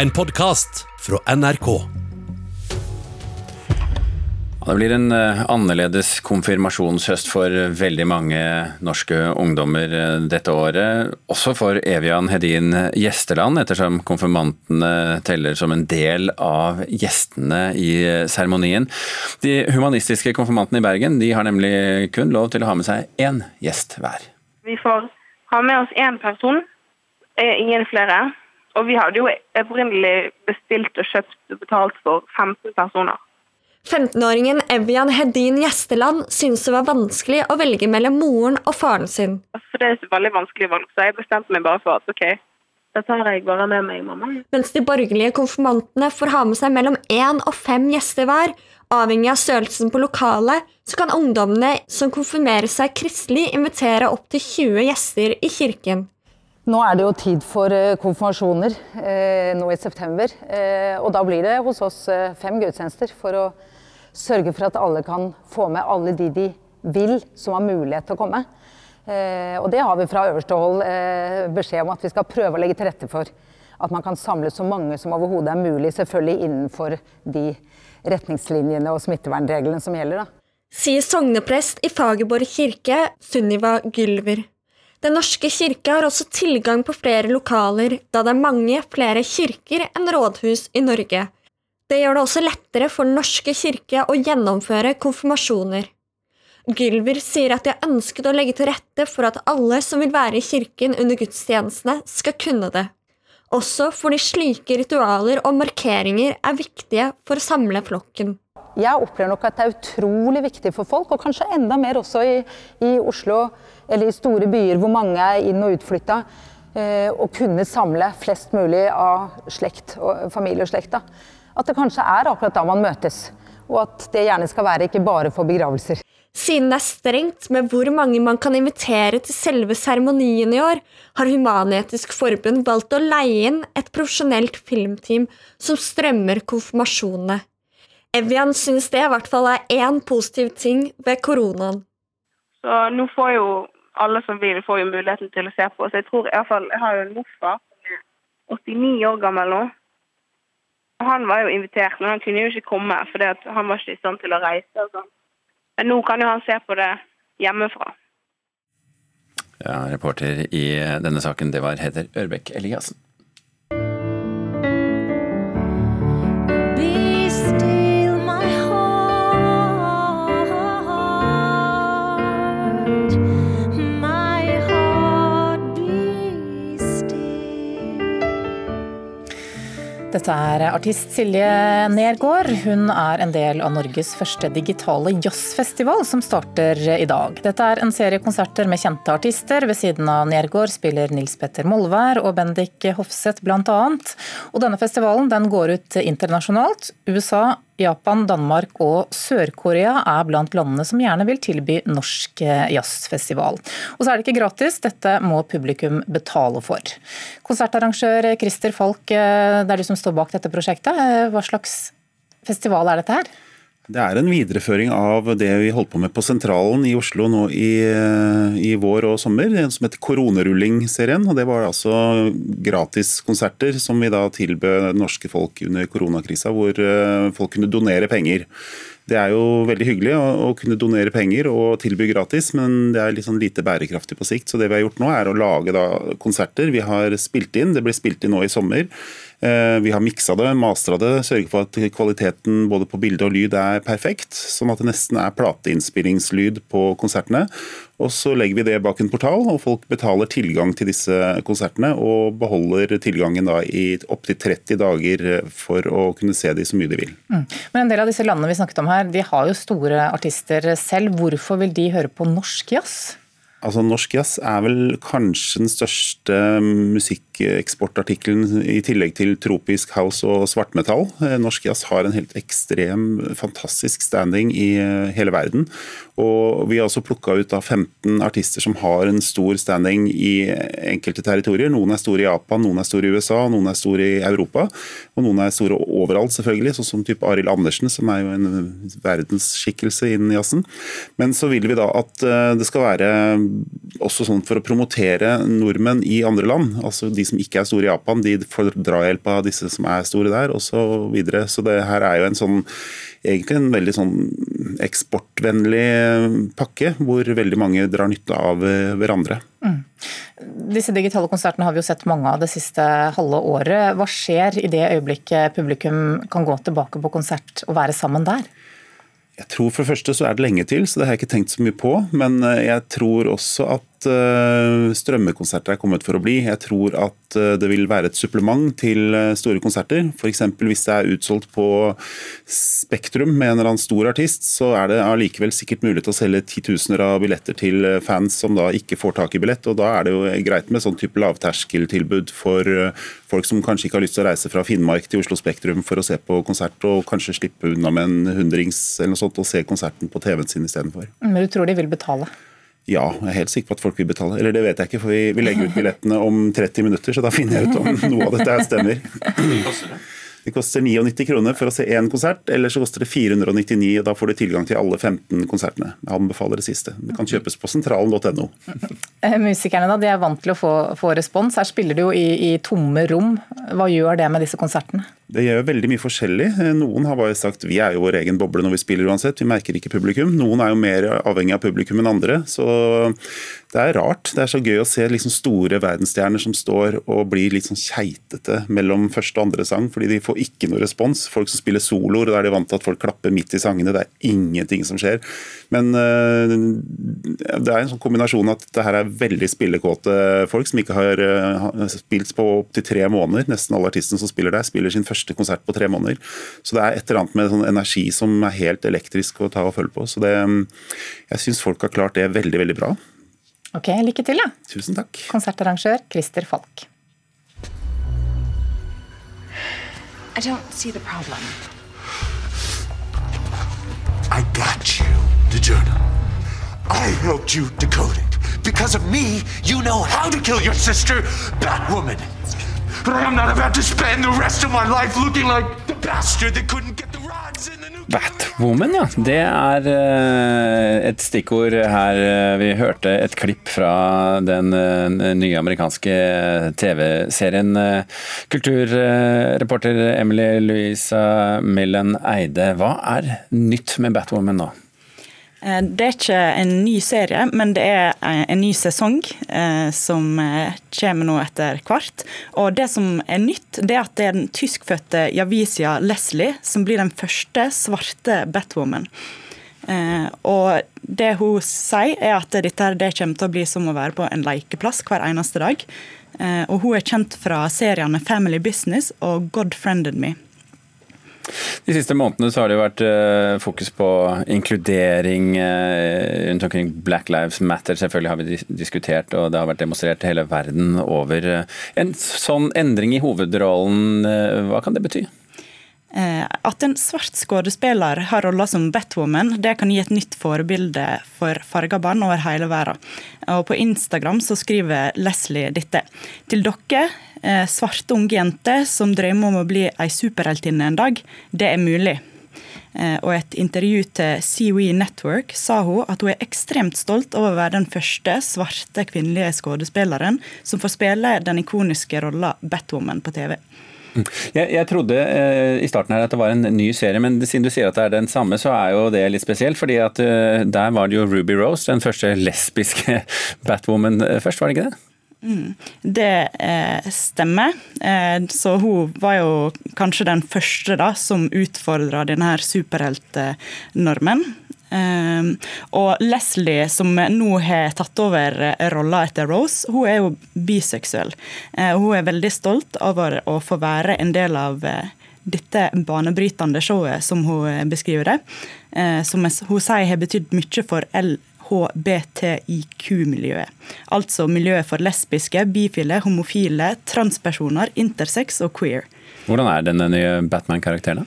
En podkast fra NRK. Det blir en eh, annerledes konfirmasjonshøst for veldig mange norske ungdommer eh, dette året. Også for Evian Hedin Gjesteland, ettersom konfirmantene teller som en del av gjestene i eh, seremonien. De humanistiske konfirmantene i Bergen de har nemlig kun lov til å ha med seg én gjest hver. Vi får ha med oss én person, ingen flere. Og vi hadde jo opprinnelig bestilt og kjøpt og betalt for 15 personer. 15-åringen Evian Hedin Gjesteland syntes det var vanskelig å velge mellom moren og faren sin. For Det er et veldig vanskelig valg, så jeg bestemte meg bare for at ok, da tar jeg bare med meg mamma. Mens de borgerlige konfirmantene får ha med seg mellom én og fem gjester hver, avhengig av størrelsen på lokalet, så kan ungdommene som konfirmerer seg kristelig, invitere opptil 20 gjester i kirken. Nå er det jo tid for eh, konfirmasjoner eh, nå i september. Eh, og da blir det hos oss fem gudstjenester for å sørge for at alle kan få med alle de de vil som har mulighet til å komme. Og det har vi fra øverste hold beskjed om at vi skal prøve å legge til rette for. At man kan samle så mange som overhodet er mulig, selvfølgelig innenfor de retningslinjene og smittevernreglene som gjelder. Da. Sier sogneprest i Fagerborg kirke, Sunniva Gylver. Den norske kirke har også tilgang på flere lokaler, da det er mange flere kirker enn rådhus i Norge. Det gjør det også lettere for Den norske kirke å gjennomføre konfirmasjoner. Gylver sier at de har ønsket å legge til rette for at alle som vil være i kirken under gudstjenestene, skal kunne det. Også fordi slike ritualer og markeringer er viktige for å samle flokken. Jeg opplever nok at det er utrolig viktig for folk, og kanskje enda mer også i, i Oslo eller i store byer hvor mange er inn- og utflytta, eh, å kunne samle flest mulig av slekt og familie og slekt. At det kanskje er akkurat da man møtes, og at det gjerne skal være ikke bare for begravelser. Siden det er strengt med hvor mange man kan invitere til selve seremonien i år, har Human-Etisk Forbund valgt å leie inn et profesjonelt filmteam som strømmer konfirmasjonene. Evian syns det i hvert fall er én positiv ting ved koronaen. Så nå får jo alle som vil, får jo muligheten til å se på. Så jeg tror i hvert fall, jeg har jo en morfar som er 89 år gammel nå. Han var jo invitert, men han kunne jo ikke komme fordi han var ikke i stand til å reise. og sånn. Men nå kan jo han se på det hjemmefra. Ja, Reporter i denne saken, det var Heder Ørbekk Eliassen. Dette er artist Silje Nergård. Hun er en del av Norges første digitale jazzfestival, som starter i dag. Dette er en serie konserter med kjente artister. Ved siden av Nergård spiller Nils Petter Molvær og Bendik Hofseth bl.a. Og denne festivalen den går ut internasjonalt. USA, Japan, Danmark og Sør-Korea er blant landene som gjerne vil tilby norsk eh, jazzfestival. Og så er det ikke gratis, dette må publikum betale for. Konsertarrangør Christer Falk, eh, det er du som står bak dette prosjektet. Eh, hva slags festival er dette her? Det er en videreføring av det vi holdt på med på Sentralen i Oslo nå i, i vår og sommer, som heter Koronerulling-serien. og Det var altså gratiskonserter som vi da tilbød norske folk under koronakrisa, hvor eh, folk kunne donere penger. Det er jo veldig hyggelig å, å, kunne donere penger og tilby gratis, men det er sånn lite bærekraftig på sikt. Så det vi har gjort nå er å lage da konserter. Vi har spilt inn, det ble spilt inn nå i sommer. Eh, vi har miksa det, mastra det, sørget for at kvaliteten både på bilde og lyd er perfekt. Sånn at det nesten er plateinnspillingslyd på konsertene. Og Så legger vi det bak en portal, og folk betaler tilgang til disse konsertene. Og beholder tilgangen da i opptil 30 dager for å kunne se de så mye de vil. Mm. Men En del av disse landene vi snakket om her, de har jo store artister selv. Hvorfor vil de høre på norsk jazz? Altså, Norsk jazz er vel kanskje den største musikkeksportartikkelen i tillegg til tropisk house og svartmetall. Eh, norsk jazz har en helt ekstrem, fantastisk standing i eh, hele verden. Og vi har også plukka ut 15 artister som har en stor standing i enkelte territorier. Noen er store i Japan, noen er store i USA, noen er store i Europa. Og noen er store overalt, selvfølgelig, sånn som type Arild Andersen, som er jo en verdensskikkelse innen jazzen. Men så vil vi da at eh, det skal være også sånn for å promotere nordmenn i andre land. Altså De som ikke er store i Japan, de får drahjelp av disse som er store der, osv. Så, videre. så det her er jo en sånn egentlig en veldig sånn eksportvennlig pakke, hvor veldig mange drar nytte av eh, hverandre. Mm. Disse digitale konsertene har vi jo sett mange av det siste halve året. Hva skjer i det øyeblikket publikum kan gå tilbake på konsert og være sammen der? Jeg tror For det første så er det lenge til, så det har jeg ikke tenkt så mye på. Men eh, jeg tror også at uh, strømmekonserter er kommet for å bli. Jeg tror at uh, det vil være et supplement til uh, store konserter. F.eks. hvis det er utsolgt på Spektrum med en eller annen stor artist, så er det allikevel sikkert mulig å selge titusener av billetter til fans som da ikke får tak i billett. og Da er det jo greit med sånn type lavterskeltilbud for folk som kanskje ikke har lyst til å reise fra Finnmark til Oslo Spektrum for å se på konsert, og kanskje slippe unna med en hundrings eller noe sånt og se konserten på TV-en sin istedenfor. Men du tror de vil betale? Ja, jeg er helt sikker på at folk vil betale. Eller det vet jeg ikke, for vi, vi legger ut billettene om 30 minutter, så da finner jeg ut om noe av dette her stemmer. Det koster 99 kroner for å se én konsert, eller så koster det 499, og da får du tilgang til alle 15 konsertene. Jeg anbefaler det siste. Det kan kjøpes på sentralen.no. Eh, musikerne da, de er vant til å få, få respons. Her spiller du jo i, i tomme rom. Hva gjør det med disse konsertene? Det gjør veldig mye forskjellig. Noen har bare sagt vi er jo vår egen boble når vi spiller uansett, vi merker ikke publikum. Noen er jo mer avhengig av publikum enn andre. Så det er rart. Det er så gøy å se liksom store verdensstjerner som står og blir litt sånn keitete mellom første og andre sang, fordi de får ikke noe respons. Folk som spiller soloer, da er de vant til at folk klapper midt i sangene. Det er ingenting som skjer. Men uh, det er en sånn kombinasjon at det her er veldig spillekåte folk som ikke har uh, spilt på opptil tre måneder. Nesten alle artistene som spiller der, spiller sin første første konsert på tre måneder. Så det er et eller annet med sånn energi som er helt elektrisk å ta og følge på. Så det, jeg syns folk har klart det veldig, veldig bra. Ok, Lykke til, da. Tusen takk. Konsertarrangør Christer Falk. I don't see the problem. I got you, the journal. I helped you decode it. Because of me, you know how to kill your sister, Batwoman. Batwoman, ja. Det er uh, et stikkord her. Vi hørte et klipp fra den uh, nye amerikanske TV-serien. Kulturreporter Emily Louisa Millen Eide, hva er nytt med Batwoman nå? Eh, det er ikke en ny serie, men det er eh, en ny sesong eh, som kommer nå etter hvert. Og Det som er nytt, det er at det er den tyskfødte Javisia Leslie som blir den første svarte Batwoman. Og det hun sier, er at dette det kommer til å bli som å være på en lekeplass hver eneste dag. Og hun er kjent fra seriene Family Business og God Friended Me. De siste månedene så har det vært uh, fokus på inkludering uh, rundt omkring Black Lives Matter. Selvfølgelig har vi diskutert, og det har vært demonstrert hele verden over. En sånn endring i hovedrollen, hva kan det bety? At en svart skuespiller har roller som Batwoman, det kan gi et nytt forbilde for farga barn over hele verden. Og På Instagram så skriver Leslie dette. Til dere Eh, svarte unge jenter som drømmer om å bli ei superheltinne en dag. Det er mulig. Eh, og i et intervju til CWE Network sa hun at hun er ekstremt stolt over å være den første svarte kvinnelige skuespilleren som får spille den ikoniske rolla Batwoman på TV. Mm. Jeg, jeg, trodde eh, i starten her at det var en ny serie, men siden du sier at det er den samme, så er jo det litt spesielt. fordi at eh, der var det jo Ruby Rose, den første lesbiske Batwoman eh, først, var det ikke det? Mm. Det eh, stemmer. Eh, så hun var jo kanskje den første da, som utfordra denne superheltnormen. Eh, og Leslie, som nå har tatt over rolla etter Rose, hun er jo biseksuell. Eh, hun er veldig stolt over å få være en del av eh, dette banebrytende showet, som hun beskriver det. Eh, som hun sier har betydd mye for LHBTIQ-miljøet. Altså miljøet for lesbiske, bifile, homofile, transpersoner, intersex og queer. Hvordan er denne nye Batman-karakteren?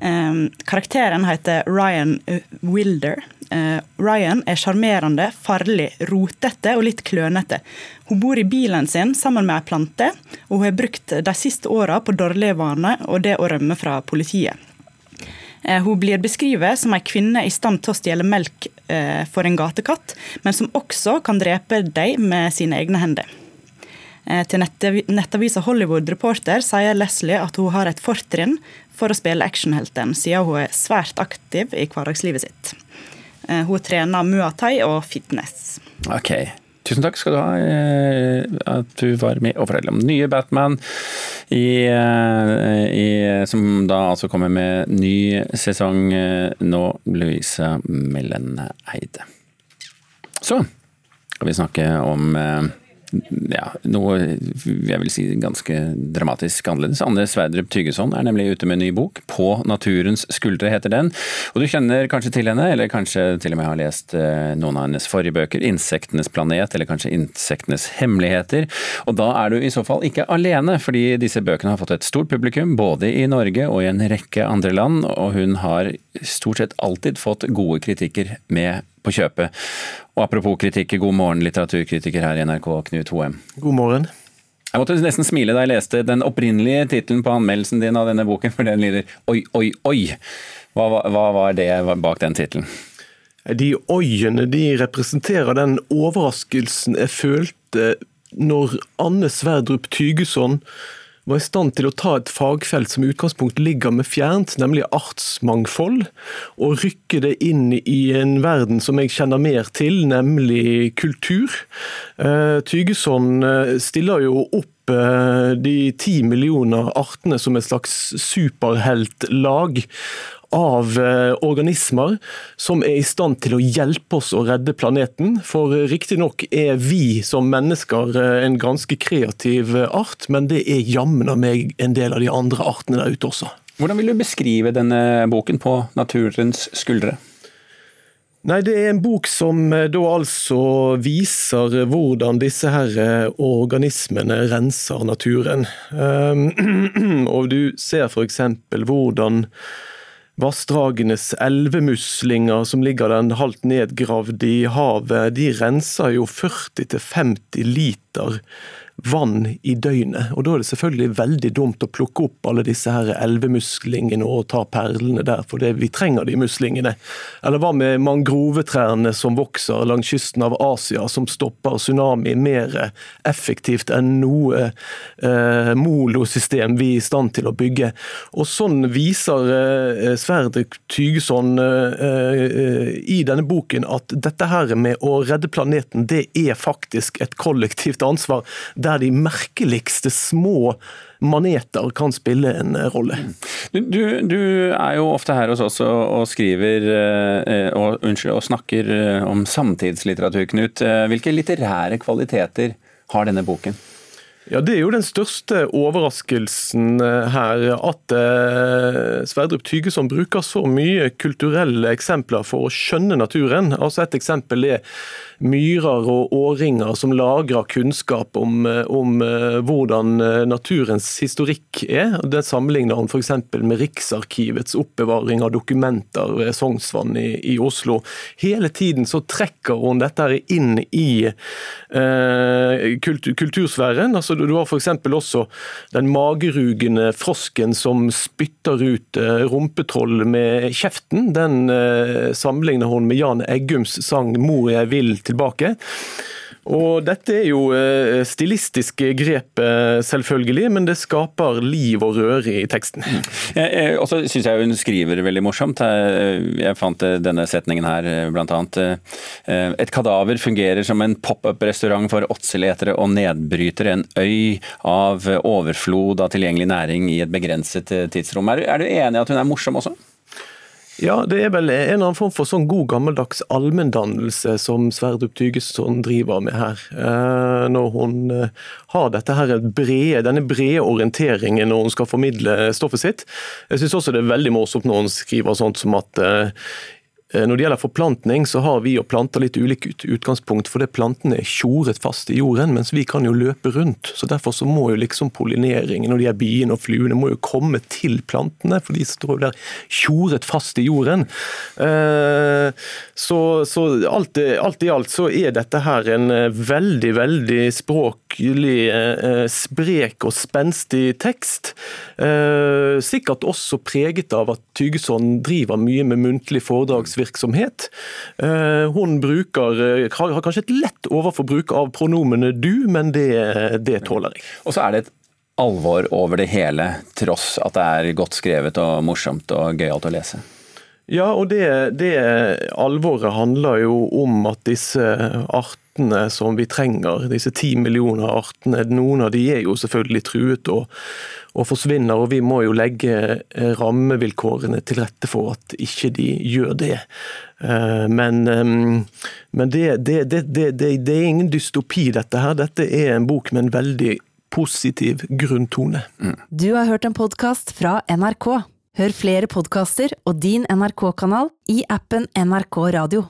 Um, karakteren heter Ryan Wilder. Uh, Ryan er sjarmerende, farlig, rotete og litt klønete. Hun bor i bilen sin sammen med ei plante, og hun har brukt de siste åra på dårlige vaner og det å rømme fra politiet. Eh, hun blir beskrevet som ei kvinne i stand til å stjele melk eh, for en gatekatt, men som også kan drepe deg med sine egne hender. Eh, til nettavisa Hollywood Reporter sier Leslie at hun har et fortrinn for å spille actionhelten, siden hun er svært aktiv i hverdagslivet sitt. Hun trener Muay Thai og fitness. Ok, Tusen takk skal du ha eh, at du var med og fortalte om nye Batman, i, eh, i, som da altså kommer med ny sesong eh, nå, Louise Mellen Eide. Så skal vi snakke om ja, noe jeg vil si ganske dramatisk annerledes. Anne Sverdrup Tygeson er nemlig ute med en ny bok. 'På naturens skuldre' heter den. Og du kjenner kanskje til henne, eller kanskje til og med har lest eh, noen av hennes forrige bøker. 'Insektenes planet', eller kanskje 'Insektenes hemmeligheter'. Og da er du i så fall ikke alene, fordi disse bøkene har fått et stort publikum, både i Norge og i en rekke andre land, og hun har stort sett alltid fått gode kritikker med på kjøpet. Og apropos kritikker, god morgen litteraturkritiker her i NRK, Knut Hoem. God morgen. Jeg måtte nesten smile da jeg leste den opprinnelige tittelen på anmeldelsen din av denne boken, for den lyder oi, oi, oi. Hva, hva var det bak den tittelen? De oiene de representerer den overraskelsen jeg følte når Anne Sverdrup Tygeson var i stand til å ta et fagfelt som i utgangspunkt ligger med fjernt, nemlig artsmangfold, og rykke det inn i en verden som jeg kjenner mer til, nemlig kultur. Eh, Tygeson eh, stiller jo opp eh, de ti millioner artene som et slags superheltlag av eh, organismer som er i stand til å hjelpe oss å redde planeten. For riktignok er vi som mennesker eh, en ganske kreativ art, men det er jammen meg en del av de andre artene der ute også. Hvordan vil du beskrive denne boken på naturens skuldre? Nei, Det er en bok som eh, da altså viser hvordan disse her organismene renser naturen. Og du ser f.eks. hvordan Vassdragenes elvemuslinger som ligger den halvt nedgravd i havet, de renser jo 40-50 liter vann i døgnet. Og Da er det selvfølgelig veldig dumt å plukke opp alle disse her elvemuslingene og ta perlene der, for det, vi trenger de muslingene. Eller hva med mangrovetrærne som vokser langs kysten av Asia, som stopper tsunami mer effektivt enn noe eh, molosystem vi er i stand til å bygge. Og Sånn viser eh, Sverdrup Tygeson eh, eh, i denne boken at dette her med å redde planeten, det er faktisk et kollektivt ansvar der de merkeligste små maneter kan spille en rolle. Du, du, du er jo ofte her hos oss og, og skriver eh, og, unnskyld, og snakker eh, om samtidslitteratur, Knut. Eh, hvilke litterære kvaliteter har denne boken? Ja, Det er jo den største overraskelsen her. At eh, Sverdrup Tygeson bruker så mye kulturelle eksempler for å skjønne naturen. Altså Et eksempel er myrer og årringer som lagrer kunnskap om, eh, om eh, hvordan eh, naturens historikk er. Det sammenligner han f.eks. med Riksarkivets oppbevaring av dokumenter ved Sognsvann i, i, Oslo. Hele tiden så trekker hun dette inn i eh, kultur, kultursfæren. Altså, du har f.eks. også den magerugende frosken som spytter ut rumpetroll med kjeften. Den eh, sammenligner hun med Jan Eggums sang 'Mor jeg vil' tilbake. Og Dette er jo stilistisk stilistiske grep, eh, selvfølgelig, men det skaper liv og røre i teksten. Og så syns jeg hun skriver veldig morsomt. Jeg fant denne setningen her, blant annet. Et kadaver fungerer som en pop-up-restaurant for åtseletere og nedbryter en øy av overflod av tilgjengelig næring i et begrenset tidsrom. Er du enig i at hun er morsom også? Ja, det er vel en eller annen form for sånn god gammeldags allmenndannelse som Sverdrup Tygeson driver med her. Eh, når hun eh, har dette her brede, denne brede orienteringen når hun skal formidle stoffet sitt. Jeg syns også det er veldig morsomt når hun skriver sånt som at eh, når det gjelder forplantning, så har vi og planter litt ulikt utgangspunkt, fordi plantene er tjoret fast i jorden, mens vi kan jo løpe rundt. så Derfor så må jo liksom pollineringen og de her biene og fluene må jo komme til plantene, for de står der tjoret fast i jorden. Eh, så, så alt, alt, i alt så er dette her en veldig, veldig, veldig språklig sprek og spenstig tekst. Sikkert også preget av at Tygeson driver mye med muntlig foredragsvirksomhet. Eh, hun bruker, eh, har kanskje et lett overforbruk av pronomene du, men det, det tåler jeg. Og så er det et alvor over det hele, tross at det er godt skrevet og morsomt og gøyalt å lese. Ja, og det, det, alvoret handler jo om at disse artene som vi trenger, disse ti millioner artene, noen av de er jo selvfølgelig truet og, og forsvinner, og vi må jo legge eh, rammevilkårene til rette for at ikke de gjør det. Eh, men, eh, men det, det, det, det, er ingen dystopi, dette her. Dette er en bok med en veldig positiv grunntone. Mm. Du har hørt en podkast fra NRK. Hør flere podkaster og din NRK-kanal i appen NRK Radio.